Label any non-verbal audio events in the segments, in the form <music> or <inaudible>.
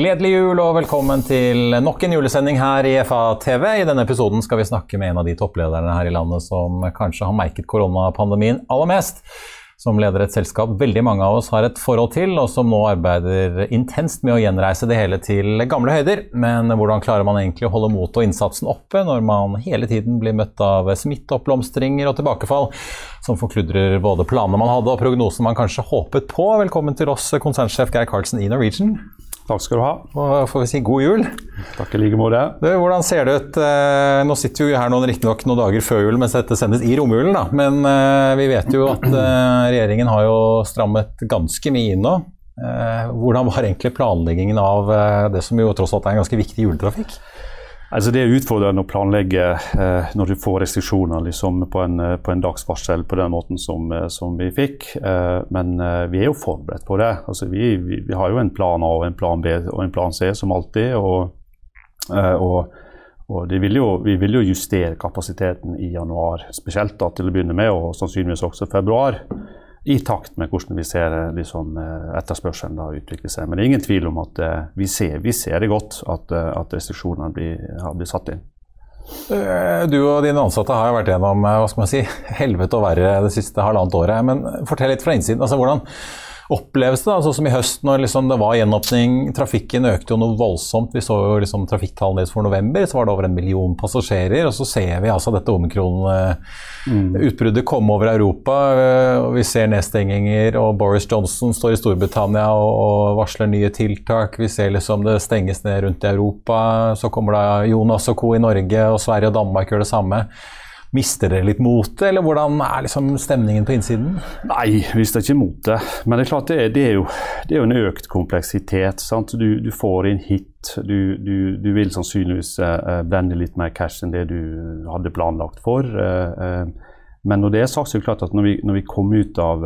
Gledelig jul og velkommen til nok en julesending her i FA-TV. I denne episoden skal vi snakke med en av de topplederne her i landet som kanskje har merket koronapandemien aller mest. Som leder et selskap veldig mange av oss har et forhold til, og som nå arbeider intenst med å gjenreise det hele til gamle høyder. Men hvordan klarer man egentlig å holde motet og innsatsen oppe når man hele tiden blir møtt av smitteoppblomstringer og tilbakefall som forkludrer både planene man hadde og prognosene man kanskje håpet på? Velkommen til oss, konsernsjef Geir Karlsen i Norwegian. Takk skal du ha. Og får vi si god jul. Takk i like måte. Hvordan ser det ut? Eh, nå sitter vi her noen, riktignok noen dager før jul mens dette sendes i romjulen, da. Men eh, vi vet jo at eh, regjeringen har jo strammet ganske mye inn nå. Hvordan var egentlig planleggingen av det som jo tross alt er en ganske viktig juletrafikk? Altså Det er utfordrende å planlegge eh, når du får restriksjoner liksom, på, en, eh, på en dagsvarsel på den måten som, eh, som vi fikk. Eh, men eh, vi er jo forberedt på det. Altså, vi, vi, vi, har jo en plan A og en plan B og en plan C som alltid. og, eh, og, og vil jo, vi vil jo justere kapasiteten i januar spesielt da, til å begynne med, og sannsynligvis også februar i takt med hvordan vi ser eh, liksom, eh, etterspørselen da utvikle seg. Men det er ingen tvil om at uh, vi, ser, vi, ser, det godt at, at restriksjonene blir, har blitt satt inn. Du og dine ansatte har vært gjennom hva skal man si, <laughs> helvete og verre det siste halvannet året. Men fortell litt fra innsiden. altså hvordan oppleves det? Sånn som i høst når liksom det var gjenåpning, trafikken økte jo noe voldsomt. Vi så jo liksom trafikktallene for november, så var det over en million passasjerer. Og så ser vi altså dette omikron-utbruddet komme over Europa. Vi ser nedstenginger, og Boris Johnson står i Storbritannia og, varsler nye tiltak. Vi ser liksom det stenges ned rundt i Europa. Så kommer da Jonas og co. i Norge, og Sverige og Danmark gjør det samme. Mister dere litt motet, eller hvordan er liksom stemningen på innsiden? Nei, vi mister ikke motet. Men det er klart det er, det er, jo, det er jo, en økt kompleksitet. Du, du, får inn hit. Du, du, du vil sannsynligvis uh, blende litt mer cash enn det du hadde planlagt for. Uh, uh, men når det er sagt, så er det klart at når vi, når vi kom ut av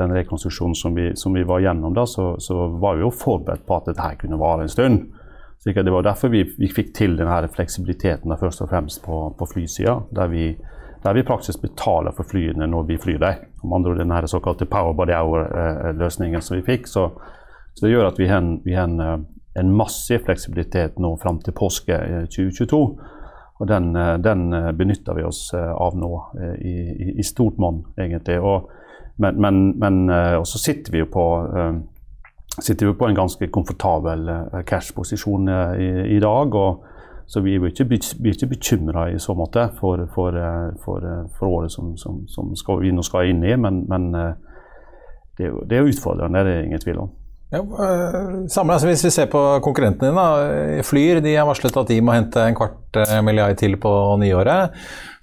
den rekonstruksjonen som vi, som vi var gjennom, da, så, så, var vi jo forberedt på at dette kunne vare en stund. Så det var derfor vi, vi fikk til denne fleksibiliteten først og fremst på, på flysida, der vi, der vi praktisk betaler for flyene når vi flyr dem. Om andre ord den såkalte power body hour-løsningen som vi fikk. Så, så, det gjør at vi har en, eh, en massiv fleksibilitet nå fram til påske 2022. Og den, eh, den, eh, benytter vi oss av nå i, i, i stort monn, egentlig. Og, men, men, men så sitter vi jo på sitter vi på en ganske komfortabel eh, cash-posisjon eh, i, i, dag. og så vi er ikke, vi ikke bekymra i så måte for, for, eh, for, for året som, som, som skal, vi nå skal inn i, men, men det, er jo, det er utfordrende, det er ingen tvil om. Ja, samme, altså hvis vi ser på konkurrentene dine, Flyr de har varslet at de må hente en kvart milliard til på nyåret.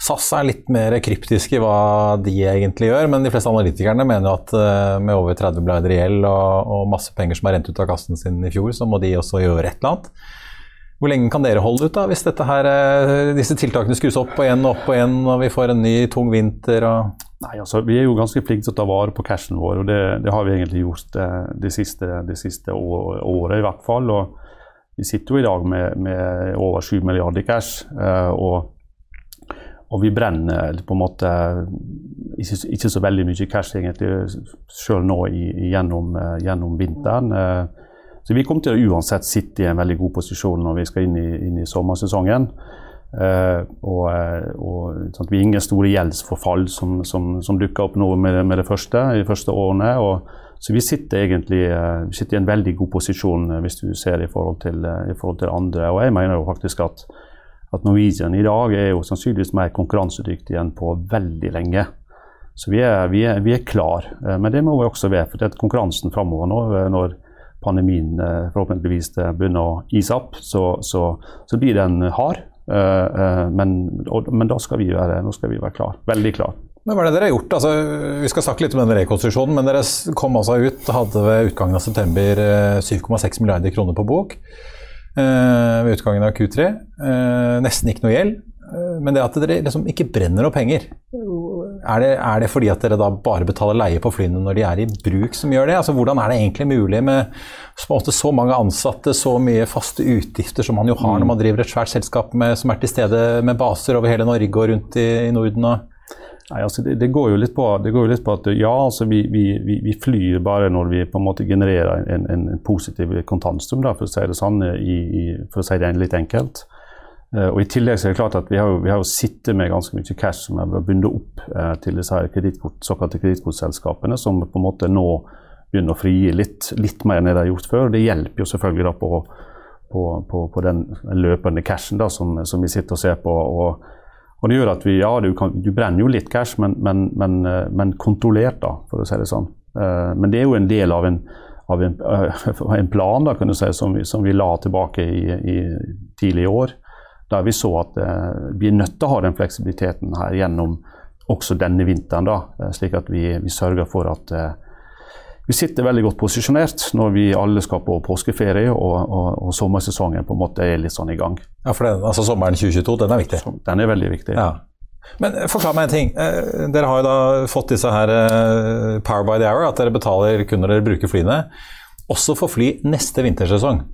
SAS er litt mer kryptiske i hva de egentlig gjør, men de fleste analytikerne mener at eh, med over 30 milliarder i gjeld og, og, masse penger som er rent ut av kassen sin i fjor, så må de også gjøre et eller annet. Hvor lenge kan dere holde ut da, hvis her, eh, disse tiltakene skrus opp og igjen og opp og igjen, og vi får en ny tung vinter? og... Nei, altså, Vi er jo ganske flinke til å ta vare på cashen vår, og det, det har vi egentlig gjort eh, det siste, det siste året i hvert fall. og Vi sitter jo i dag med, med over 7 milliarder i cash. og og vi brenner på en måte ikke, ikke, så veldig mye cash egentlig, selv nå i, gjennom, uh, gjennom, vinteren. Uh, så vi kommer til å uansett sitte i en veldig god posisjon når vi skal inn i, inn i sommersesongen. Uh, og, og sånn vi har ingen store gjeldsforfall som, som, som dukker opp nå med, med, det første, de første årene. Og, så vi sitter egentlig vi sitter i en veldig god posisjon hvis du ser det i forhold til, i forhold til andre. Og jeg mener jo faktisk at at Norwegian i dag er jo sannsynligvis mer konkurransedyktig enn på veldig lenge. Så vi er, vi er, vi er klar. Eh, men det må vi også være. For det er konkurransen framover nå, eh, når pandemien eh, forhåpentligvis begynner å ise opp, så, så, så blir den hard. Men, men da skal vi være, skal vi være klar. Veldig klar. Men Hva er det dere har gjort? Altså, vi skal snakke litt om den rekonstruksjonen, men dere kom altså ut, hadde ved utgangen av september 7,6 milliarder kroner på bok. Eh, ved utgangen av Q3. Eh, nesten ikke noe gjeld. Eh, men det at dere liksom ikke brenner opp penger, er det, er det, fordi at dere da bare betaler leie på flyene når de er i bruk som gjør det? Altså Hvordan er det egentlig mulig med så mange ansatte, så mye faste utgifter som man jo har når man driver et svært selskap med, som er til stede med baser over hele Norge og rundt i, i Norden? og Nei, altså det, det, går på, det, går jo litt på, at ja, altså vi, vi, vi, flyr bare når vi på en måte genererer en, en, en positiv kontantstrøm, for å si det sånn, i, i, for å si det litt enkelt. Uh, og I tillegg så er det klart at vi har, vi har jo sittet med ganske mye cash som er bundet opp eh, til disse her kreditkort, såkalte kredittkortselskapene, som på en måte nå begynner å frigi litt, litt mer enn det de har gjort før. Det hjelper jo selvfølgelig da på, på, på, på den løpende cashen da, som, som, vi sitter og ser på. og og det gjør at vi, ja, du, kan, du brenner jo litt cash, men, men, men, eh, men, kontrollert, da, for å si det sånn. Eh, men det er jo en del av en, av en, <laughs> en plan da, kan du si, som, vi, som vi la tilbake i, i, tidlig i år. Der vi så at uh, vi er nødt til å ha den fleksibiliteten her gjennom også denne vinteren. da, Slik at vi, vi sørger for at vi sitter veldig godt posisjonert når vi alle skal på påskeferie og, og, og, sommersesongen på en måte er litt sånn i gang. Ja, for den, altså Sommeren 2022, den er viktig? Den er veldig viktig. Ja. Men eh, forklar meg en ting. Eh, dere har jo da fått disse her eh, Power by the Hour, at dere betaler kun når dere bruker flyene. Også for fly neste vintersesong.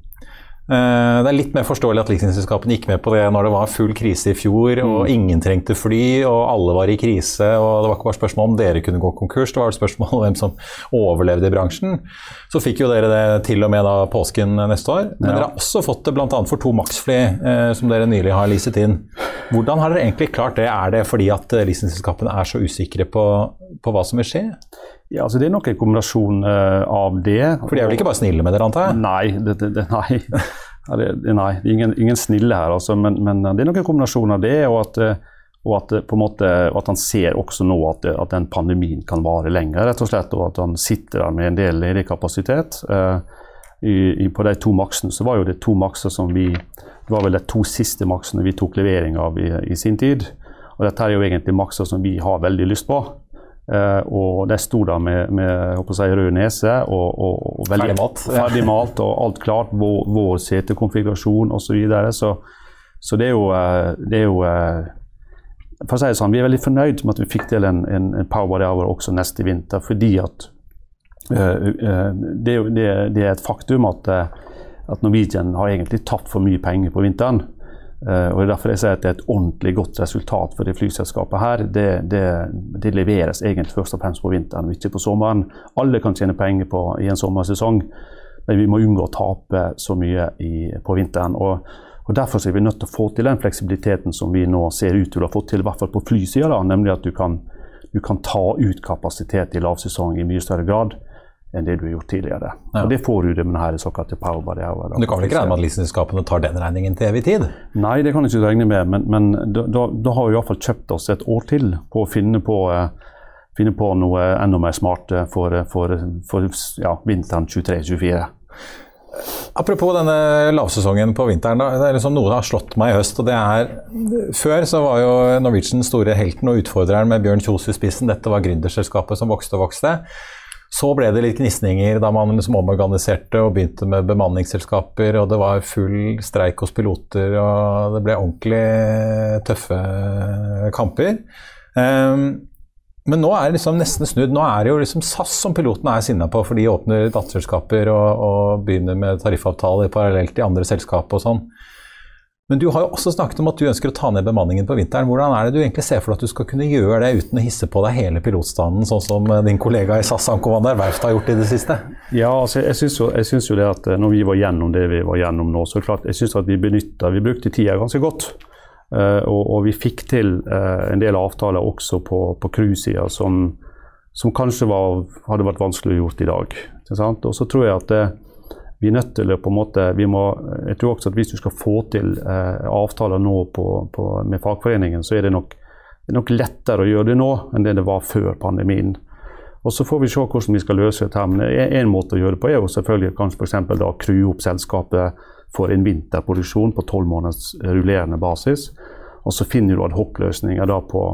Eh, det er litt mer forståelig at leasingselskapene gikk med på det når det var full krise i fjor og mm. ingen trengte fly og alle var i krise. og Det var ikke bare spørsmål om dere kunne gå konkurs, det var et spørsmål om hvem som overlevde i bransjen. Så fikk jo dere det til og med da påsken neste år. Men ja. dere har også fått det bl.a. for to Max-fly eh, som dere nylig har leaset inn. Hvordan har dere egentlig klart det? Er det fordi at leasingselskapene er så usikre på, på hva som vil skje? Ja, altså Det er nok en kombinasjon uh, av det. For de er vel ikke bare snille med dere, antar jeg? Nei, det, det, nei. <laughs> Ja, det, nei. det er ingen, ingen, snille her. Altså, men, men, det er nok en kombinasjon av det, og at, eh, og at, måte, at han ser også nå at, at, den pandemien kan vare lenger, rett og slett. Og at han sitter der med en del ledig kapasitet. I, i, på de to maksene så var jo det to makser som vi Det var vel de to siste maksene vi tok levering av i, i sin tid. Og dette er jo egentlig makser som vi har veldig lyst på. Uh, og de sto der med, med jeg, rød nese og, og, og veldig, ferdig, mat <laughs> og alt klart. Vår, vår setekonfigurasjon osv. Så, videre. så Så det er jo, uh, det er jo uh, For å si det sånn, vi er veldig fornøyd med at vi fikk til en, en, en Power Hour også neste vinter, fordi at det, det, det, er et faktum at, at Norwegian har egentlig tapt for mye penger på vinteren. Uh, og det er derfor jeg sier at det er et ordentlig godt resultat for det flyselskapet her. Det, det, det, leveres egentlig først og fremst på vinteren, ikke på sommeren. Alle kan tjene penger på i en sommersesong, men vi må unngå å tape så mye i, på vinteren. Og, og Derfor er vi nødt til å få til den fleksibiliteten som vi nå ser ut til å ha fått til, i hvert fall på flysida, nemlig at du kan, du kan ta ut kapasitet i lavsesong i mye større grad enn det du har gjort tidligere. Ja. Og Det får du det med denne såkalte power body hour. Men Du kan vel ikke regne med at leasingselskapene tar den regningen til evig tid? Nei, det kan jeg ikke regne med, men, men da, da, har vi iallfall kjøpt oss et år til på å finne på, uh, finne på noe enda mer smart for, for, for ja, vinteren 23-24. Apropos denne lavsesongen på vinteren. Da, det er liksom noe som har slått meg i høst. og det er, Før så var jo Norwegian store helten og utfordreren med Bjørn Kjos i spissen. Dette var gründerselskapet som vokste og vokste. Så ble det litt gnisninger da man liksom omorganiserte og begynte med bemanningsselskaper, og det var full streik hos piloter, og det ble ordentlig tøffe kamper. Um, men nå er det liksom nesten snudd. Nå er det jo liksom SAS som pilotene er sinna på, for de åpner datterselskaper og, og begynner med tariffavtaler parallelt i andre selskap og sånn. Men du har jo også snakket om at du ønsker å ta ned bemanningen på vinteren. Hvordan er det du egentlig ser for deg at du skal kunne gjøre det uten å hisse på deg hele pilotstanden, sånn som eh, din kollega i SAS Ankomander Verft har gjort i det siste? Ja, altså jeg syns jo, jo, det at eh, når vi var gjennom det vi var gjennom nå, så er det klart jeg synes at vi benytta Vi brukte tida ganske godt. Uh, og, og, vi fikk til en del avtaler også på, på cruise-sida som, som, kanskje var, hadde vært vanskelig å gjort i dag. Og så tror jeg at det, vi er nødt til å på en måte, må, jeg tror også at Hvis du skal få til eh, avtaler nå på, på, med fagforeningen, så er det, nok, nok lettere å gjøre det nå enn det det var før pandemien. Og Så får vi se hvordan vi skal løse dette. Men en måte å gjøre det på er jo selvfølgelig kanskje f.eks. da krue opp selskapet for en vinterproduksjon på tolv måneders rullerende basis. Og så finner du adhocløsninger på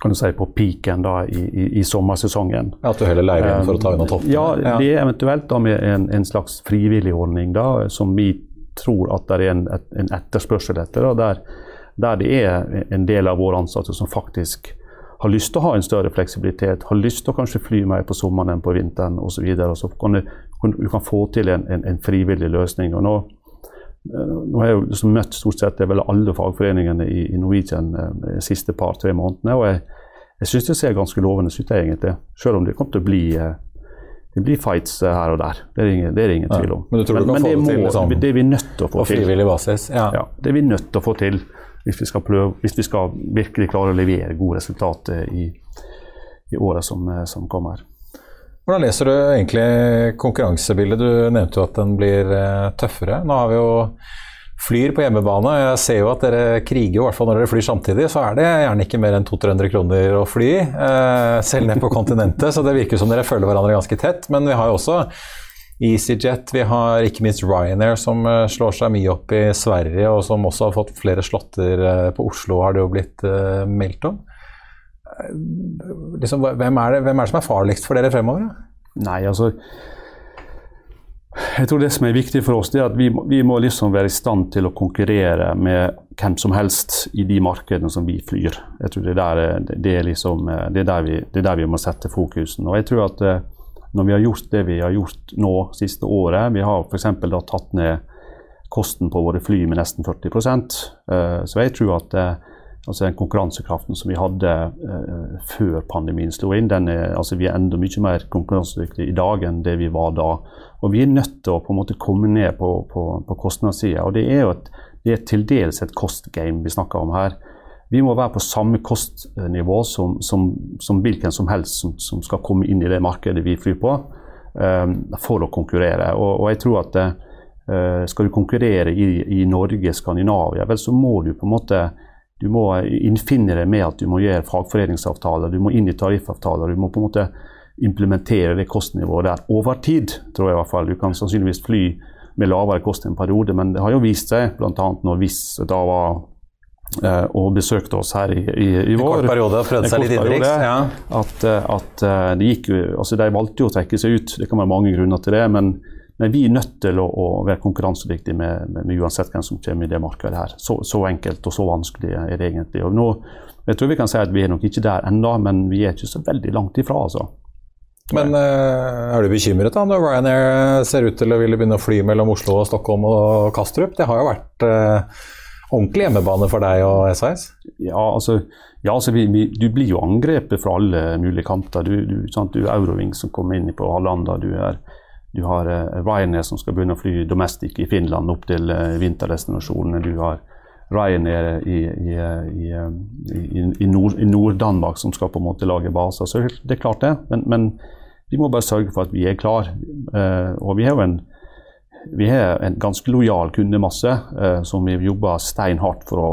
kan du si, på peaken da, i, i, i sommersesongen. At du heller leier inn for å ta unna toppene? Ja, det er eventuelt da med en, en slags frivillig ordning da, som vi tror at det er en, en etterspørsel etter. Da, der, der, det er en del av våre ansatte som faktisk har lyst til å ha en større fleksibilitet, har lyst til å kanskje fly mer på sommeren enn på vinteren osv. Så, videre, så kan du, du kan få til en, en, frivillig løsning. og nå nå har jeg liksom møtt stort sett vel alle fagforeningene i, i Norwegian de eh, siste par-tre månedene. og jeg, jeg syns det ser ganske lovende ut, egentlig. Selv om det kommer til å bli det blir fights her og der. Det er ingen, det er ingen tvil om. Ja, men du tror du kan få det, må, til liksom, det er vi nødt til å få til. På frivillig basis? Ja. ja. Det er vi nødt til å få til hvis vi skal, prøve, hvis vi skal virkelig klare å levere gode resultater i, i året som, som, kommer. Hvordan leser du egentlig konkurransebildet? Du nevnte jo at den blir tøffere. Nå har vi jo flyr på hjemmebane. Jeg ser jo at dere kriger, i hvert fall når dere flyr samtidig, så er det gjerne ikke mer enn 200-300 kroner å fly. Eh, selv ned på kontinentet, så det virker som dere følger hverandre ganske tett. Men vi har jo også EasyJet, vi har ikke minst Ryanair som eh, slår seg mye opp i Sverige, og som også har fått flere slåtter eh, på Oslo, har det jo blitt meldt om. Liksom, hvem, er det, hvem, er det, som er farligst for dere fremover? Nei, altså jeg tror det som er viktig for oss, det er at vi, vi, må liksom være i stand til å konkurrere med hvem som helst i de markedene som vi flyr. Jeg tror Det, der, det, er, liksom, det, er, der vi, er der vi må sette fokusen. Og jeg tror at eh, når vi har gjort det vi har gjort nå siste året Vi har f.eks. tatt ned kosten på våre fly med nesten 40 eh, Så jeg tror at eh, altså den konkurransekraften som vi hadde før pandemien slo inn, er, altså vi er enda mye mer konkurransedyktige i dag enn det vi var da. Og vi er nødt til å på en måte komme ned på, på, på kostnadssida. Og det er jo et, det er til dels et kostgame vi snakker om her. Vi må være på samme kostnivå som, som, som hvilken som helst som, som, skal komme inn i det markedet vi flyr på, um, for å konkurrere. Og, og jeg tror at uh, skal du konkurrere i, i, Norge, Skandinavia, vel så må du på en måte du må innfinne deg med at du må gjøre fagforeningsavtaler, du må inn i tariffavtaler. Du må på en måte implementere det kostnivået der over tid, tror jeg i hvert fall. Du kan sannsynligvis fly med lavere kost en periode, men det har jo vist seg, bl.a. når Wizz da var eh, og besøkte oss her i, i, i vår. En kort periode, prøvde seg litt innenriks. Ja. At, eh, at de, det gikk altså De valgte jo å trekke seg ut, det kan være mange grunner til det. Men, men vi er nødt til å, å være konkurransedyktige med, med, med, uansett hvem som kommer i det markedet her. Så, så, enkelt og så vanskelig er det egentlig. Og nå, jeg tror vi kan si at vi er nok ikke der ennå, men vi er ikke så veldig langt ifra. altså. Men øh, er du bekymret da når Ryanair ser ut til å ville begynne å fly mellom Oslo, og Stockholm og Kastrup? Det har jo vært øh, ordentlig hjemmebane for deg og SAS? Ja, altså, ja, altså vi, vi, du blir jo angrepet fra alle mulige kanter. Du, du, du Euroving som kommer inn på Arlanda. Du, er, du har uh, Ryanair som skal begynne å fly domestic i Finland opp til vinterdestinasjonene. Du har Ryanair i, i, i, i Nord-Danmark Nord som skal på en måte lage baser. Så det er klart det. Men, men vi må bare sørge for at vi er klar. Og vi har jo en, har en ganske lojal kundemasse som vi jobber steinhardt for å,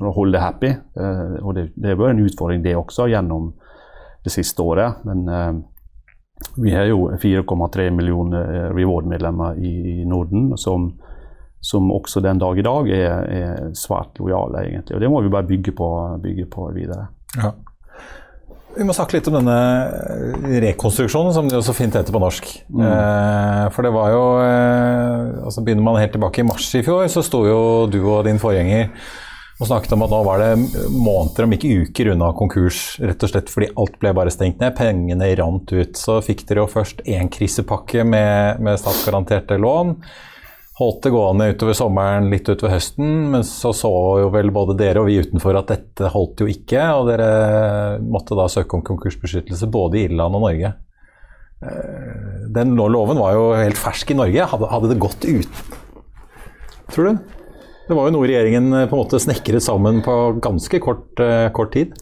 for å holde happy. Og det har vært en utfordring det også gjennom det siste året. Men vi har jo 4,3 millioner Reward-medlemmer i, Norden som, som, også den dag i dag er, er svært lojale, egentlig. Og det må vi bare bygge på, bygge på videre. Ja. Vi må snakke litt om denne eh, rekonstruksjonen, som det jo så fint heter på norsk. Mm. Eh, for det var jo eh, altså Begynner man helt tilbake i mars i fjor, så sto jo du og din forgjenger og snakket om at nå var det måneder, om ikke uker, unna konkurs. Rett og slett fordi alt ble bare stengt ned. Pengene rant ut. Så fikk dere jo først én krisepakke med, med statsgaranterte lån holdt det gående utover sommeren, litt utover høsten. Men så så jo vel både dere og vi utenfor at dette holdt jo ikke. Og dere måtte da søke om konkursbeskyttelse både i Irland og Norge. Eh, den loven var jo helt fersk i Norge. Hadde, hadde det gått uten? Tror du? Det var jo noe regjeringen eh, på en måte snekret sammen på ganske kort, eh, kort tid.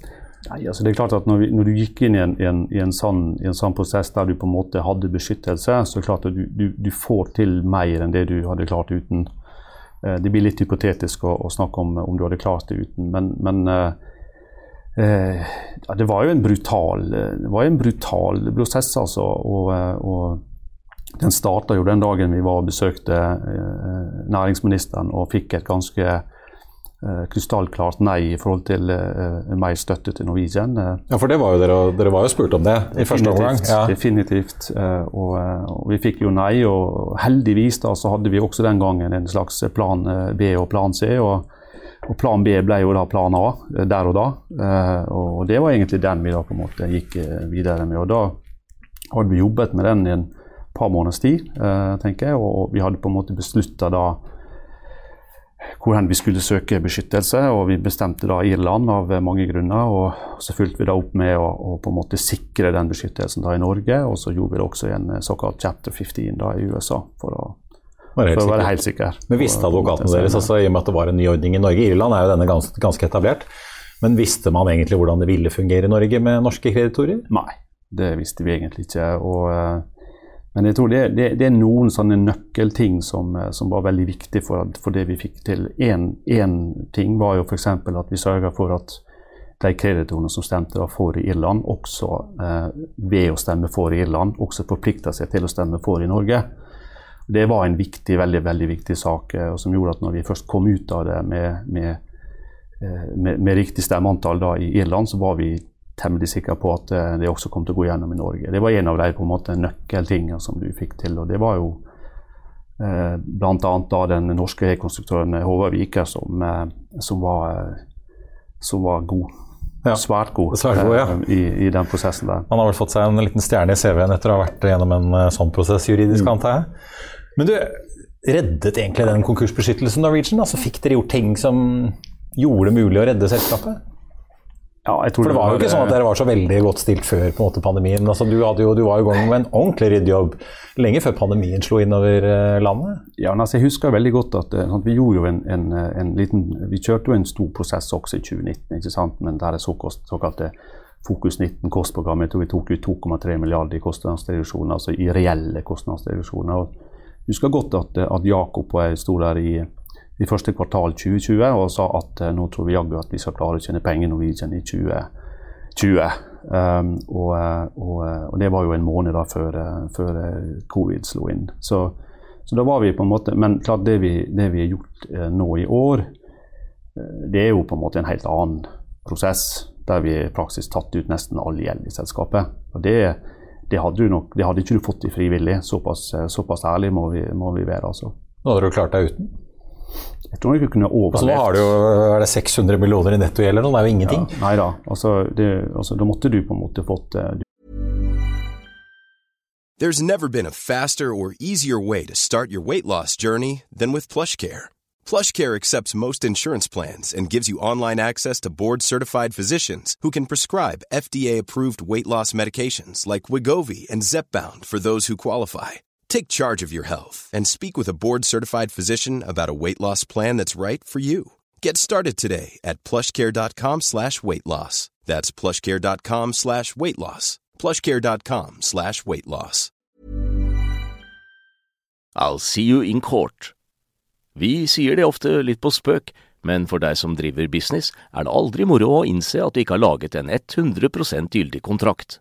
Nei, altså det er klart at Når, vi, når du gikk inn i en, en, i, en sånn, i en, sånn, prosess der du på en måte hadde beskyttelse, så er det klart at du, du, du får til mer enn det du hadde klart uten. Eh, det blir litt hypotetisk å, å, snakke om om du hadde klart det uten, men, men eh, det var jo en brutal, brutal prosess, altså. Og, og den starta jo den dagen vi var og besøkte eh, næringsministeren og fikk et ganske Eh, krystallklart nei i forhold til uh, mer støtte til Norwegian. Ja, for det var jo dere, dere var jo spurt om det i første omgang? Ja. Definitivt. Og, og, vi fikk jo nei, og heldigvis da så hadde vi også den gangen en slags plan B og plan C. og, og plan B ble jo da plan A der og da. og det var egentlig den vi da på en måte gikk videre med. og da hadde vi jobbet med den i en par måneders tid, tenker jeg, og vi hadde på en måte beslutta da hvor vi skulle søke beskyttelse. og Vi bestemte da Irland av mange grunner. og Så fulgte vi da opp med å, å på en måte sikre den beskyttelsen da i Norge. Og så gjorde vi det også i en såkalt chapter 15 da i USA, for å, for å være helt sikker. Men visste advokatene deres, altså, i og med at det var en ny ordning i Norge Irland er jo denne ganske, ganske etablert. Men visste man egentlig hvordan det ville fungere i Norge med norske kreditorer? Nei, det visste vi egentlig ikke. og eh, men jeg tror det, det, det, er noen sånne nøkkelting som, eh, som var veldig viktig for, for, det vi fikk til. Én ting var jo f.eks. at vi sørga for at de kreditorene som stemte for i Irland, også eh, ved å stemme for i Irland, også forplikta seg til å stemme for i Norge. Det var en viktig, veldig veldig viktig sak eh, som gjorde at når vi først kom ut av det med, med, eh, med, med riktig stemmeantall da, i Irland, så var vi temmelig sikker på at eh, det også kom til å gå gjennom i Norge. Det var en av de på en måte nøkkeltingene som du fikk til. og Det var jo eh, bl.a. den norske rekonstruktøren Håvard Viker som, eh, som, var, eh, som var god. Ja. Svært god, Svært god ja. eh, i, i, den prosessen der. Han har vel fått seg en liten stjerne i CV-en etter å ha vært gjennom en eh, sånn prosess juridisk, mm. antar jeg. Men du, reddet egentlig den konkursbeskyttelsen Norwegian? Altså Fikk dere gjort ting som gjorde det mulig å redde selskapet? Ja, For det var jo ikke sånn at dere var så veldig godt stilt før på en måte pandemien. Altså, du, jo, du, var jo i gang med en ordentlig ryddjobb lenge før pandemien slo innover uh, landet. Ja, altså, Jeg husker veldig godt at sånn, vi jo en, en, en, liten Vi kjørte jo en stor prosess også i 2019, ikke sant? men der det såkalt, såkalte Fokus 19-kostprogrammet jeg vi tok ut 2,3 milliarder i kostnadsreduksjoner, altså i reelle kostnadsreduksjoner. Jeg husker godt at, at Jakob og jeg sto der i i første kvartal 2020 og sa at uh, nå tror vi jaggu at vi skal klare å tjene penger når vi kjenner i 2020. Um, og, eh, og, eh, og, det var jo en måned da før, før covid slo inn. Så, så, da var vi på en måte Men klart det vi, det vi har gjort nå i år, det er jo på en måte en helt annen prosess. Der vi i praksis tatt ut nesten all gjeld i selskapet. Og det, det hadde, nok, det hadde ikke du fått i frivillig. Såpass, såpass ærlig må vi, må vi være. altså. Nå hadde du klart deg uten? Jeg tror ikke kunne overlevd. Altså, nå har du jo er det 600 millioner i nettogjeld eller noe, det er jo ingenting. Ja, nei da. Altså, altså, da måtte du på en måte fått uh, There's never been a faster or easier way to start your weight loss journey than with PlushCare. PlushCare accepts most insurance plans and gives you online access to board-certified physicians who can prescribe FDA-approved weight loss medications like Wigovi and Zepbound for those who qualify. Take charge of your health and speak with a board certified physician about a weight loss plan that's right for you. Get started today at plushcare.com slash weight loss. That's plushcare.com slash weight loss. Plushcare.com slash weight loss. I'll see you in court. Vi sier det ofte litt på spøk, men for deg som driver business, er det aldri moro å innse at du ikke har laget en 100 gyldig kontrakt.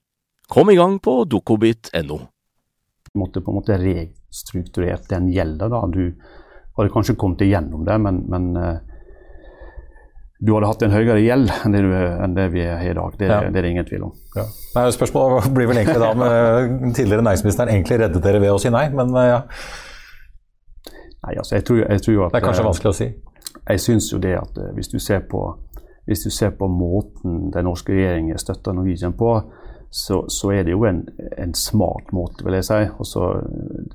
Kom i gang på dokobit.no. Du måtte på en måte restrukturert den gjelda. da. Du hadde kanskje kommet igjennom det, men, men uh, du hadde hatt en høyere gjeld enn det, du, enn det vi har i dag. Det, ja. det, er det ingen tvil om. Ja. Nei, spørsmålet <laughs> blir vel egentlig da om tidligere næringsministeren egentlig reddet dere ved å si nei, men uh, ja. Nei, altså jeg tror, jeg tror at, Det er kanskje vanskelig å si? Jeg syns jo det at hvis du ser på, hvis du ser på måten den norske regjeringen støtter Norwegian på, så, så, er det jo en, en, smart måte, vil jeg si. Også,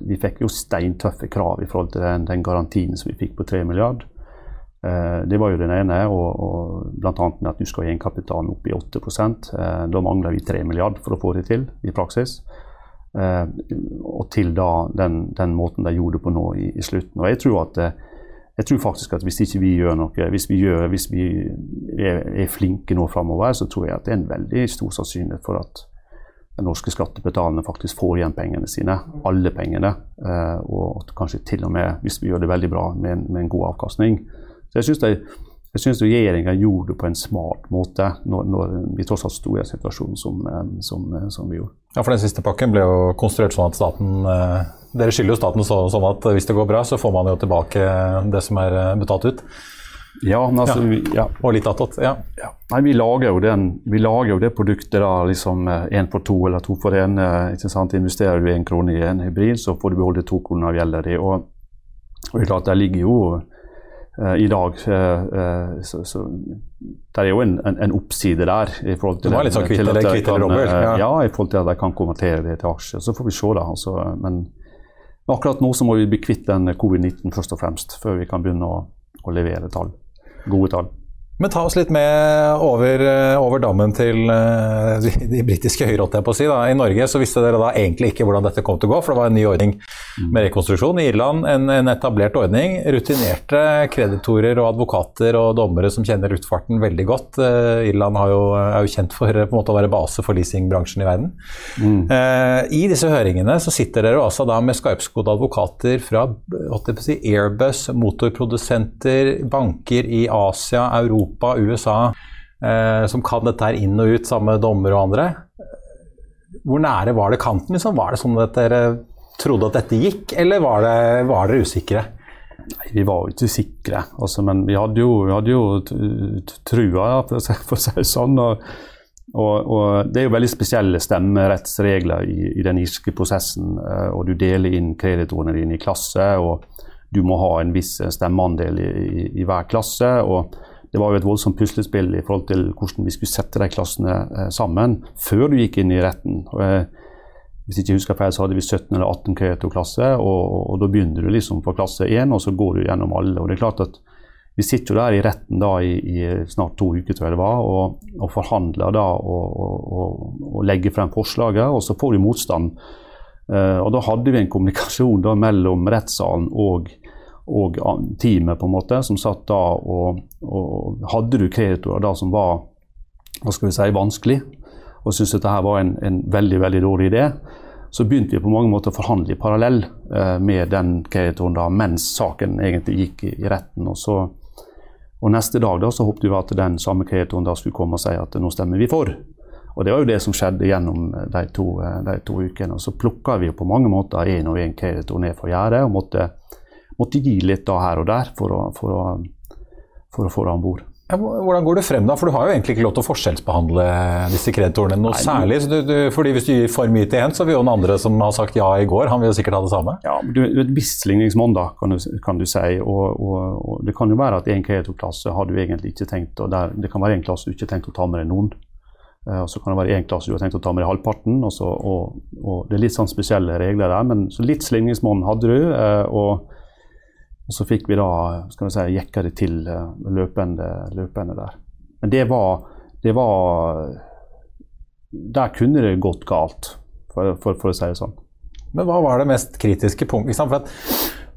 vi fikk jo steintøffe krav i forhold til den, den garantien som vi fikk på 3 milliard. Eh, det var jo den ene, og, og bl.a. med at du skal ha egenkapitalen opp i 8 eh, Da mangler vi 3 milliard for å få det til i praksis. Eh, og til da den, den, måten de gjorde det på nå i, i slutten. Og jeg tror at eh, jeg tror faktisk at hvis ikke vi gjør noe, hvis vi, gjør, hvis vi er, er, flinke nå framover, så tror jeg at det er en veldig stor sannsynlighet for at, norske skattebetalerne faktisk får igjen pengene sine. Alle pengene. og og kanskje til og med, hvis vi gjør det veldig bra, med en, med en god avkastning. Så jeg synes det, jeg syns regjeringa gjorde det på en smart måte når, når vi tross alt sto i en situasjon som, eh, som, eh, som, vi gjorde. Ja, for Den siste pakken ble jo konstruert sånn at staten Dere skylder jo staten sånn at hvis det går bra, så får man jo tilbake det som er betalt ut. Ja, altså, ja. ja. Og litt attåt. Ja. ja. Nei, vi lager jo, den, vi lager jo det produktet da, liksom én eh, for to eller to for én. Eh, Investerer du én krone i en hybrid, så får du beholde to kroner av gjelda di. Og, og det er klart, der ligger jo i dag uh, så, så Det er jo en, en, en, oppside der. i forhold til det var litt sånn kvitt eller kvitt eller dobbelt? Ja. ja, i forhold til at de kan konvertere det til aksjer. Så får vi se, da. Altså, men akkurat nå så må vi bli kvitt den covid-19 først og fremst, før vi kan begynne å, å levere tall gode tall. Men ta oss litt med over, eh, over dammen til uh, de, de britiske å Si, I Norge så visste dere da egentlig ikke hvordan dette kom til å gå, for det var en ny ordning med rekonstruksjon. I Irland en, en etablert ordning. Rutinerte kreditorer og advokater og dommere som kjenner luftfarten veldig godt. Uh, Irland jo, er jo kjent for måte, å være base for leasingbransjen i verden. Mm. Uh, I disse høringene så sitter dere altså da med skarpskodde advokater fra si, Airbus, motorprodusenter, banker i Asia, Europa Europa, USA, eh, som kan dette her inn og ut, samme dommer og andre. Hvor nære var det kanten? Liksom? Var det sånn at dere trodde at dette gikk, eller var, det, var dere usikre? Nei, Vi var jo ikke sikre, altså, men vi hadde jo, vi hadde jo trua, for å si det sånn. Og, og, og, Det er jo veldig spesielle stemmerettsregler i, i den irske prosessen. Eh, og Du deler inn kreditorene dine i klasse, og du må ha en viss stemmeandel i, i, i hver klasse. og det var jo et voldsomt puslespill i forhold til hvordan vi skulle sette de klassene eh, sammen før du gikk inn i retten. Hvis jeg ikke husker feil, så hadde vi 17 eller 18 Kereto-klasser, og, og, og, da begynner du liksom på klasse 1, og så går du gjennom alle. og det er klart at vi sitter jo der i retten da i, i snart to uker, tror jeg det var, og, og forhandler da og, legger frem forslaget, og så får vi motstand. Uh, og da hadde vi en kommunikasjon da mellom rettssalen og og teamet, på en måte, som satt da og, og Hadde du kreditorer da som var hva skal vi si, vanskelig, og syntes dette her var en, en, veldig veldig dårlig idé, så begynte vi på mange måter å forhandle i parallell eh, med den kreditoren da, mens saken egentlig gikk i, i retten. Og, så, og neste dag da, så håpet vi at den samme kreditoren da skulle komme og si at nå stemmer vi for. Og Det var jo det som skjedde gjennom eh, de to, eh, de to ukene. Og Så plukka vi på mange måter én og én kreditor ned for gjerdet måtte gi litt da her og der for å, for å, for å få det om bord. Ja, hvordan går det frem, da? For du har jo egentlig ikke lov til å forskjellsbehandle disse kreditorene noe Nei, særlig. Du, du, fordi Hvis du gir for mye til én, så vil jo den andre som har sagt ja i går, han vil jo sikkert ha det samme. Ja, du, Et visst ligningsmål, da, kan du, kan du si. Og, og, og, Det kan jo være at en kreditorklasse har du egentlig ikke tenkt og der, Det kan være en klasse du ikke har tenkt å ta med deg noen. Uh, og Så kan det være en klasse du har tenkt å ta med deg halvparten. Og, så, og, Det er litt sånn spesielle regler der, men så litt slingringsmonn hadde du. Uh, og og så fikk vi da skal vi si, jekka det til eh, løpende, løpende der. Men det var, det var Der kunne det gått galt, for, for, for, å si det sånn. Men hva var det mest kritiske punktet?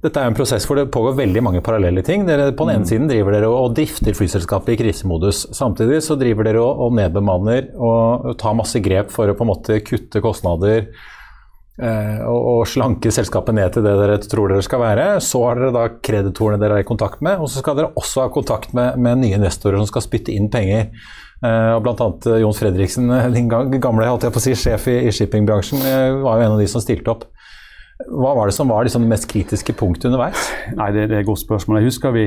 dette er en prosess hvor det pågår veldig mange parallelle ting. Dere, på den ene mm. siden driver dere og drifter flyselskapet i krisemodus. Samtidig så driver dere og, og nedbemanner og tar masse grep for å på en måte kutte kostnader Eh, og, slanke selskapet ned til det dere tror dere skal være. Så har dere da kreditorene dere er i kontakt med, og så skal dere også ha kontakt med, med nye investorer som skal spytte inn penger. Uh, og blant annet Jon Fredriksen, din gamle holdt jeg på å si, sjef i, shippingbransjen, var jo en av de som stilte opp. Hva var det som var liksom det mest kritiske punktet underveis? Nei, Det, det er et godt spørsmål. Jeg husker vi,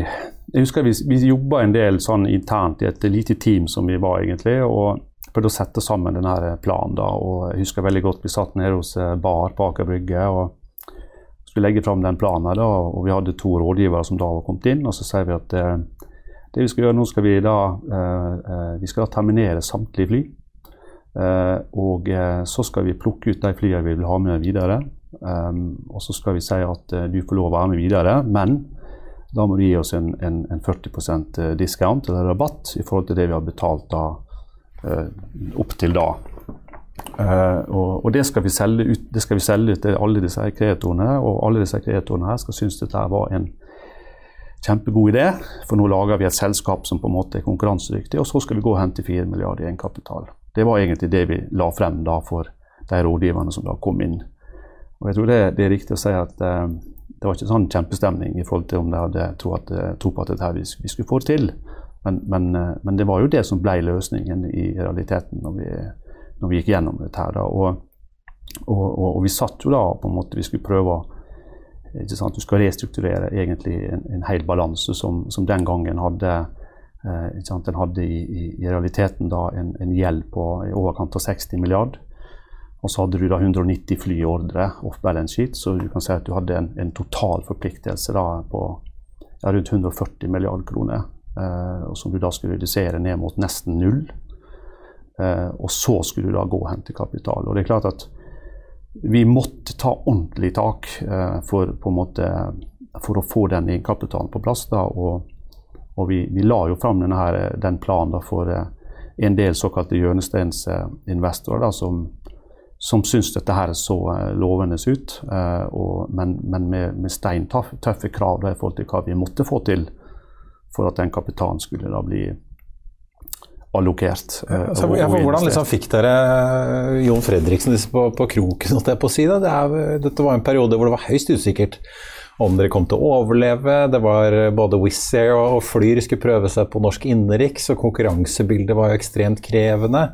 jeg vi, vi jobba en del sånn internt i et lite team som vi var, egentlig. og prøvde å sette sammen denne planen. da, og Jeg husker veldig godt vi satt nede hos eh, Bar på Aker Brygge og skulle legge fram den planen. da, og Vi hadde to rådgivere som da var kommet inn. og Så sier vi at eh, det vi skal gjøre nå, skal vi da eh, eh vi skal da terminere samtlige fly. Eh, og eh, så skal vi plukke ut de flyene vi vil ha med videre. og så skal vi si at du får lov å være med videre, men da må du gi oss en, en, en 40 discount eller rabatt i forhold til det vi har betalt da opp til da. Uh, og, og, det skal vi selge ut, det skal vi selge til alle disse kreatorene, og alle disse kreatorene her skal synes dette var en kjempegod idé. For nå lager vi et selskap som på en måte er konkurransedyktig, og så skal vi gå og hente 4 milliarder i egenkapital. Det var egentlig det vi la frem da for de rådgiverne som da kom inn. Og jeg tror det, det er riktig å si at eh, det var ikke sånn kjempestemning i forhold til om de hadde tro, at, tro på at dette vi, vi, skulle få det til. Men, men, men, det var jo det som ble løsningen i realiteten når vi, når vi gikk gjennom dette. her. Og, og, og, og, vi satt jo da på en måte Vi skulle prøve ikke sant, Du skal restrukturere egentlig en, en hel balanse som, som, den gangen hadde eh, ikke sant, Den hadde i, i, i realiteten da en, en, gjeld på i overkant av 60 milliard. Og så hadde du da 190 fly i ordre off balance sheet, så du kan si at du hadde en, en total forpliktelse da på rundt 140 milliard kroner. Eh, og som du da skulle redusere ned mot nesten null. Eh, og så skulle du da gå og hente kapital. Og det er klart at vi måtte ta ordentlig tak eh, for, måte, for, å få den egenkapitalen på plass. Da, og, og vi, vi, la jo fram her, den planen da, for en del såkalte hjørnesteinsinvestorer som, som syns dette her så lovende ut, og, men, men, med, med steintøffe krav da, i forhold til hva vi måtte få til for at den kapitalen skulle da bli allokert. Uh, så, ja, hvordan liksom fikk dere eh, Jon Fredriksen på, på kroken? på å si det? Det er, dette var en periode hvor det var høyst usikkert om dere kom til å overleve. Det var både Wizz Air og Flyr skulle prøve seg på norsk innenriks, og konkurransebildet var jo ekstremt krevende.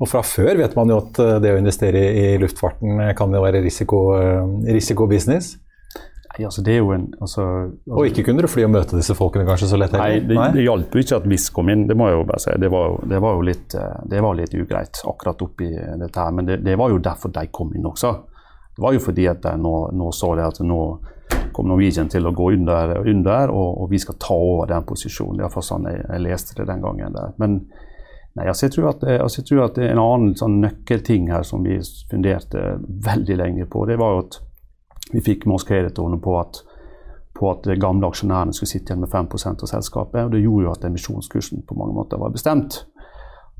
Og fra før vet man jo at eh, det å investere i luftfarten kan jo være risiko, risikobusiness. Nei, altså det er jo en altså, altså, Og ikke kunne du fly og møte disse folkene kanskje så lett? Nei, det, det hjalp jo ikke at VIS kom inn, det må jeg jo bare si. Det var, det var jo litt, eh, det var litt ugreit akkurat oppi dette her. Men det, det, var jo derfor de kom inn også. Det var jo fordi at de nå, nå så det at nå kom Norwegian til å gå under, under og, og, vi skal ta over den posisjonen. Iallfall sånn jeg, jeg leste det den gangen. der. Men nei, altså jeg, tror at, altså jeg tror at det en annen sånn nøkkelting her som vi funderte veldig lenge på. det var jo at vi fikk med oss kreditorene på at, på at de gamle aksjonærene skulle sitte igjen med 5% av selskapet. og Det gjorde jo at emisjonskursen på mange måter var bestemt.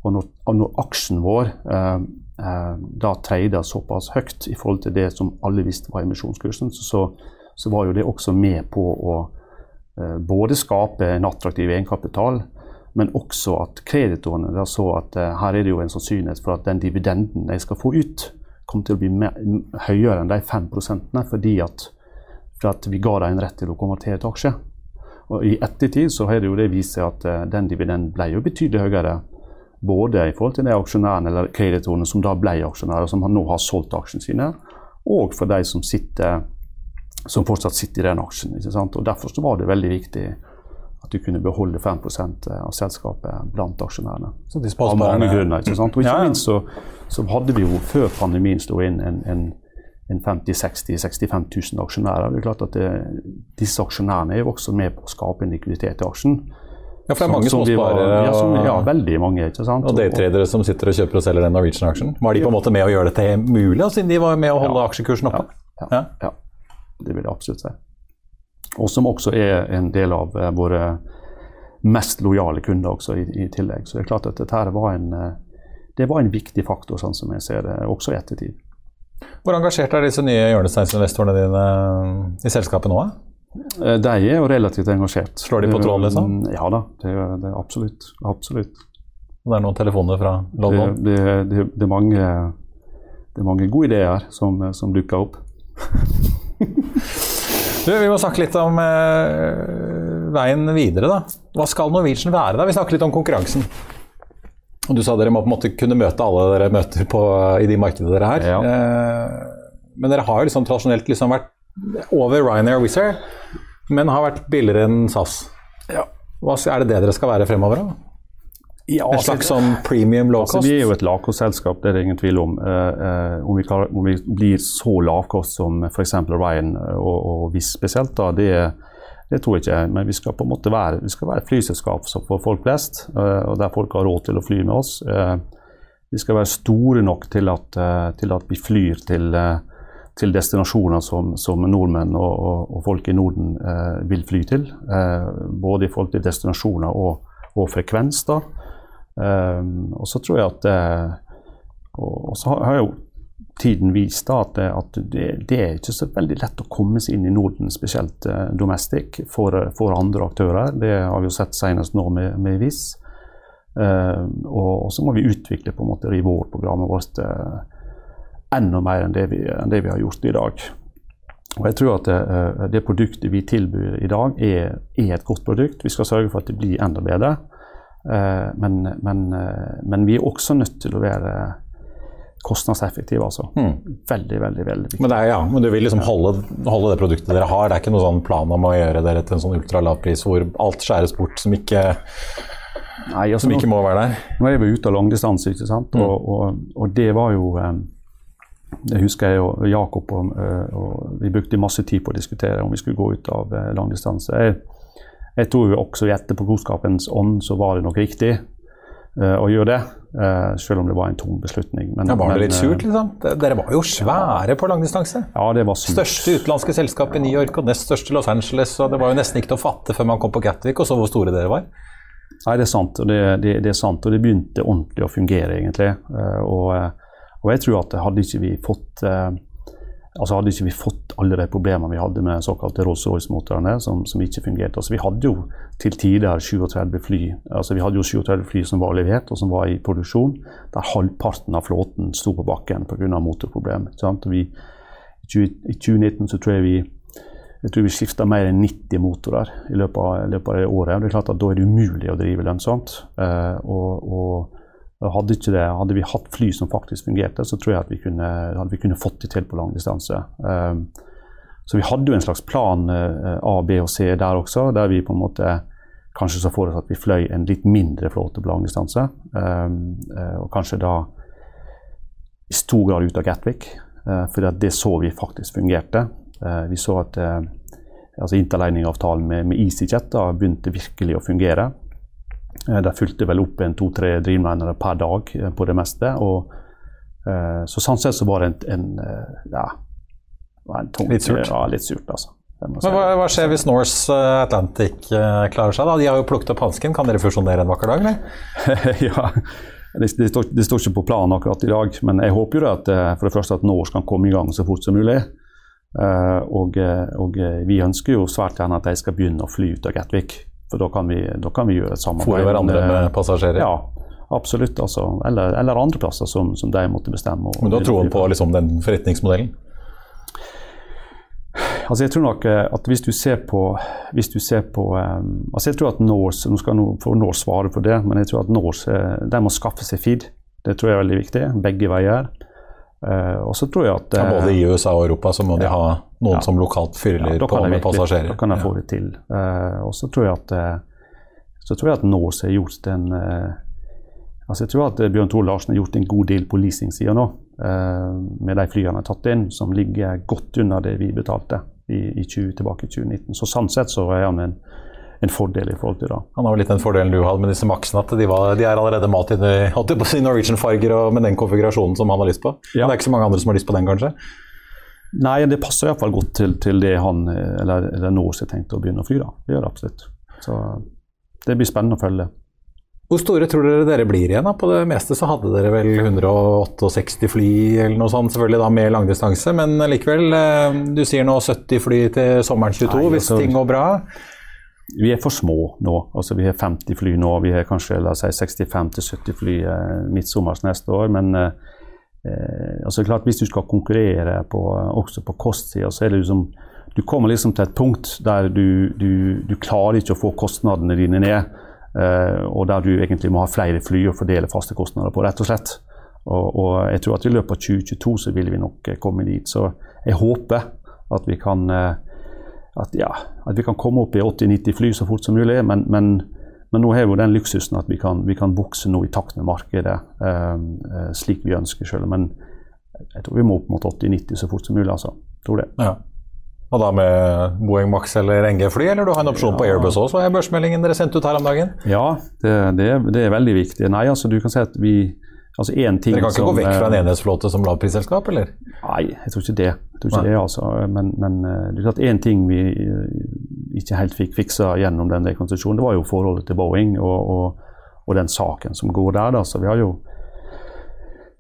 Og når, når aksjen vår eh, eh, da treida såpass høyt i forhold til det som alle visste var emisjonskursen, så, så var jo det også med på å eh, både skape en attraktiv egenkapital, men også at kreditorene da så at eh, her er det jo en sannsynlighet for at den dividenden de skal få ut, kom til å bli mer, høyere enn de 5 fordi at, for at vi ga dem en rett til å konvertere til aksje. Og I ettertid så har det jo det vist seg at uh, den dividenden ble jo betydelig høyere. Både i forhold til de aksjonærene eller kreditorene som da ble aksjonærer, som nå har solgt aksjene sine, og for de som, sitter, som fortsatt sitter i den aksjen. Og Derfor så var det veldig viktig at du kunne beholde 5% av selskapet blant aksjonærene. Så de av mange grunner. ikke sant? Og ikke minst så, så, hadde vi jo før pandemien stå inn en, en, en 50 60 65 000 aksjonærer. Det er klart at det, Disse aksjonærene er jo også med på å skape en likviditet i aksjen. Ja, for det er mange småsparere? Ja, som, ja, veldig mange. ikke sant? Og daytradere som sitter og kjøper og selger den Norwegian-aksjen. Var de på en måte med å gjøre dette mulig, siden de var med å holde ja. aksjekursen oppe? Ja, ja. ja, det vil jeg absolutt si og som også er en del av eh, våre mest lojale kunder også i, i, tillegg. Så det er klart at dette var en, eh, det var en viktig faktor, sånn som jeg ser det, også i ettertid. Hvor engasjert er disse nye hjørnesteinsinvestorene dine i selskapet nå? Eh, de er jo relativt engasjert. Slår de på tråden, liksom? Ja da, det, det er absolutt. absolutt. Det er noen telefoner fra London? Det, det, det er, mange, det er mange gode ideer som, som dukker opp. <laughs> Du, vi må snakke litt om eh, veien videre. da. Hva skal Norwegian være? da? Vi snakker litt om konkurransen. Og Du sa dere må på en måte kunne møte alle dere møter på, i de markedene dere er. Ja. Eh, men dere har jo liksom tradisjonelt liksom vært over Ryanair og Wizz Air, men har vært billigere enn SAS. Ja. Hva er det det dere skal være fremover? da? Ja, en slags sånn premium lavkost? Altså, vi er jo et lavkostselskap, det er det ingen tvil om. Uh, uh, om, vi klarer, om, vi blir så lavkost som f.eks. Ryan og, og Wizz spesielt, da, det, det, tror jeg ikke. Men vi skal på en måte være, vi skal være et flyselskap for folk flest, eh, og der folk har råd til å fly med oss. vi skal være store nok til at, til at vi flyr til, til destinasjoner som, som nordmenn og, og, og, folk i Norden vil fly til. både i forhold til destinasjoner og, og frekvens. da. Um, og så tror jeg at uh, Og så har jo tiden vist da, at, at det, det, er ikke så veldig lett å komme seg inn i Norden, spesielt uh, domestic, for, for, andre aktører. Det har vi jo sett senest nå med, med VIS. Uh, og, og, så må vi utvikle på en måte Rivor-programmet vårt uh, enda mer enn det vi, enn det vi har gjort i dag. Og jeg tror at eh, det produktet vi tilbyr i dag, er, er, et godt produkt. Vi skal sørge for at det blir enda bedre. Eh, men, men, eh, men vi er også nødt til å være kostnadseffektive. altså. Mm. Veldig, veldig veldig viktig. Men, er, ja, men du vil liksom holde, holde, det produktet dere har? Det er ikke noen sånn plan om å gjøre dere til en sånn ultralavpris hvor alt skjæres bort som ikke, Nei, altså, som ikke må være der? Nå er vi ute av langdistanse, ikke sant. Mm. Og, og, og, det var jo Det husker jeg og Jakob og, og, vi brukte masse tid på å diskutere om vi skulle gå ut av langdistanse. Jeg, jeg tror jo også i etterpåklokskapens ånd så var det nok riktig uh, å gjøre det. Uh, selv om det var en tung beslutning. Men, ja, var det litt eh, surt, liksom? Dere var jo svære på langdistanse. Ja, det var surt. Største utenlandske selskap i New York og nest største Los Angeles. og Det var jo nesten ikke til å fatte før man kom på Gatwick og så hvor store dere var. Nei, det er sant. Og det, det, det er sant, og det begynte ordentlig å fungere, egentlig. Uh, og, og, jeg tror at hadde ikke vi fått altså Hadde ikke vi fått alle de problemene vi hadde med såkalte Rolls-Royce-motorene, som, som, ikke fungerte altså Vi hadde jo til tider 37 fly altså vi hadde jo 37 fly som var levert og som var i produksjon, der halvparten av flåten sto på bakken pga. motorproblemer. I 2019 så tror jeg vi jeg tror vi skifta mer enn 90 motorer i løpet av, i løpet av det året. Det er klart at Da er det umulig å drive lønnsomt. Uh, og, og hadde, det, hadde, vi hatt fly som faktisk fungerte, så tror jeg at vi kunne, vi kunne fått det til på langdistanse. Um, så vi hadde jo en slags plan uh, A, B og C der også, der vi på en måte kanskje så for oss at vi fløy en litt mindre flåte på langdistanse. Um, uh, og kanskje da i stor grad ut av Gatwick, uh, for det så vi faktisk fungerte. vi så at altså interlining-avtalen med, med EasyJet da begynte virkelig å fungere. Eh, de fulgte vel opp en to-tre Dreamlinere per dag eh, på det meste. og eh, Så sånn sett så var det en, en ja, en tung, litt surt. Ja, litt surt altså. Men hva, hva, skjer hvis Norse Atlantic klarer seg? da? De har jo plukket opp hansken. Kan dere fusjonere en vakker dag, eller? <laughs> ja, det, det, står, det, står, ikke på planen akkurat i dag, men jeg håper jo at for det første at Norse kan komme i gang så fort som mulig. og, og vi ønsker jo svært gjerne at de skal begynne å fly ut av Gatwick. For da kan vi, da kan vi gjøre et samarbeid. Fòre hverandre med passasjerer? Ja, absolutt. Altså. Eller, eller, andre plasser som, som, de måtte bestemme. Men du har troen på liksom, den forretningsmodellen? Altså jeg tror nok eh, at hvis du ser på, du ser på um, altså jeg tror at Norse Nå skal få Norse svare på det, men jeg tror at Norse eh, de må skaffe seg feed. Det tror jeg er veldig viktig. Begge veier. Uh, og så tror jeg at ja, Både i USA og Europa så må de ha noen som lokalt fyller på med passasjerer. Da kan jeg få det til. Uh, og så tror jeg at så tror jeg at Norse har gjort en altså Jeg tror at Bjørn Tore Larsen har gjort en god del på leasingsida nå, med de flyene han har tatt inn, som ligger godt under det vi betalte i, i 20, tilbake i 2019. Så sånn sett så er han en en fordel i forhold til da. Han har jo litt den fordelen du hadde med disse maksene, at de, var, de er allerede mat i, i Norwegian-farger og med den konfigurasjonen som han har lyst på. Ja. Det er ikke så mange andre som har lyst på den, kanskje? Nei, det passer iallfall godt til, til det han eller, eller Norse har tenkt å begynne å fly. da. Det gjør det absolutt. Så det blir spennende å følge. Hvor store tror dere dere blir igjen? da? På det meste så hadde dere vel 168 fly eller noe sånt, selvfølgelig da med langdistanse, men likevel. Eh, du sier nå 70 fly til sommeren 22 Nei, hvis altså, ting går bra? Vi er for små nå. Altså, vi har 50 fly nå. Vi har kanskje si, 65-70 fly eh, midtsommers neste år. Men eh, eh, altså, klart, hvis du skal konkurrere på, også på kostsida, så er det liksom Du kommer liksom til et punkt der du, du, du klarer ikke å få kostnadene dine ned. Eh, og der du egentlig må ha flere fly å fordele faste kostnader på, rett og slett. Og, og jeg tror at i løpet av 2022 så vil vi nok eh, komme dit. Så jeg håper at vi kan eh, at, ja, at vi kan komme opp i 80-90 fly så fort som mulig. Men, men, men nå har vi jo den luksusen at vi kan, vi kan vokse nå i takt med markedet um, uh, slik vi ønsker selv. Men jeg tror vi må opp mot 80-90 så fort som mulig. altså. Tror det. Ja. Og da med Boeing Max eller NG-fly, eller du har en opsjon ja. på Airbus også, er børsmeldingen dere sendte ut her om dagen? Ja, det, det, det er veldig viktig. Nei, altså du kan si at vi Altså Dere kan ikke som, gå vekk fra en eh, enhetsflåte som lavprisselskap, eller? Nei, jeg tror ikke det. Tror ikke det altså. Men, men eh, det er klart én ting vi eh, ikke helt fikk fiksa gjennom den rekonstruksjonen, det var jo forholdet til Boeing og, og, og den saken som går der. Da. Så vi har jo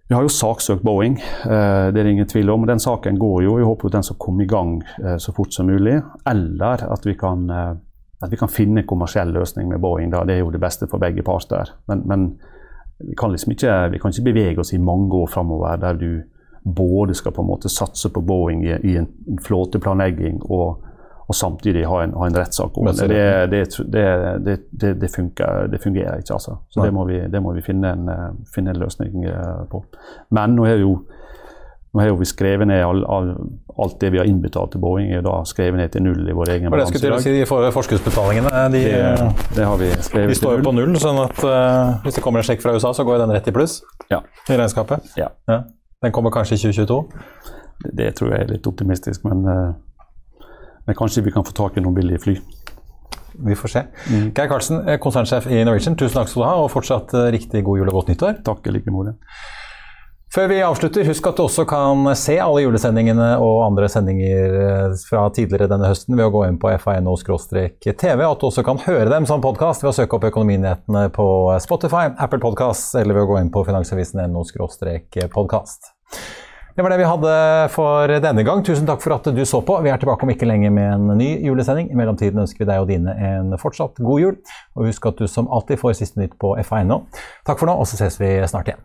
vi har jo saksøkt Boeing, det er det ingen tvil om. Den saken går jo. Vi håper jo den skal komme i gang så fort som mulig. Eller at vi kan, at vi kan finne en kommersiell løsning med Boeing. Da. Det er jo det beste for begge parter. Men, men vi kan liksom ikke, vi kan ikke bevege oss i mange år framover der du både skal på en måte satse på Boeing i, i en flåteplanlegging og, og samtidig ha en, ha en rettssak om det. Det, det, det, det, funker, det fungerer ikke, altså. Så det må vi, det må vi finne, en, finne en løsning på. Men nå har jo nå har vi skrevet ned all, all, alt det vi har innbetalt til Boeing, er da skrevet ned til null i vår egen balanse. Til å si, de forskuddsbetalingene de, det, det, har vi skrevet de står jo på null, sånn at uh, hvis det kommer en sjekk fra USA, så går den rett i pluss ja. i regnskapet? Ja. ja. Den kommer kanskje i 2022? Det, det tror jeg er litt optimistisk, men, uh, men kanskje vi kan få tak i noen billige fly. Vi får se. Mm. Geir Karlsen, eh, konsernsjef i Norwegian, tusen takk skal du ha, og fortsatt riktig god jul og godt nyttår. Takk i like måte. Før vi avslutter, husk at du også kan se alle julesendingene og andre sendinger eh, fra tidligere denne høsten ved å gå inn på fano-tv, og at du også kan høre dem som podkast ved å søke opp Økonominyhetene på Spotify, Apple Podkast eller ved å gå inn på finansavisen.no-podkast. Det var det vi hadde for denne gang. Tusen takk for at du så på. Vi er tilbake om ikke lenge med en ny julesending. I mellomtiden ønsker vi deg og dine en fortsatt god jul. Og husk at du som alltid får siste nytt på FA.no. Takk for nå, og så ses vi snart igjen.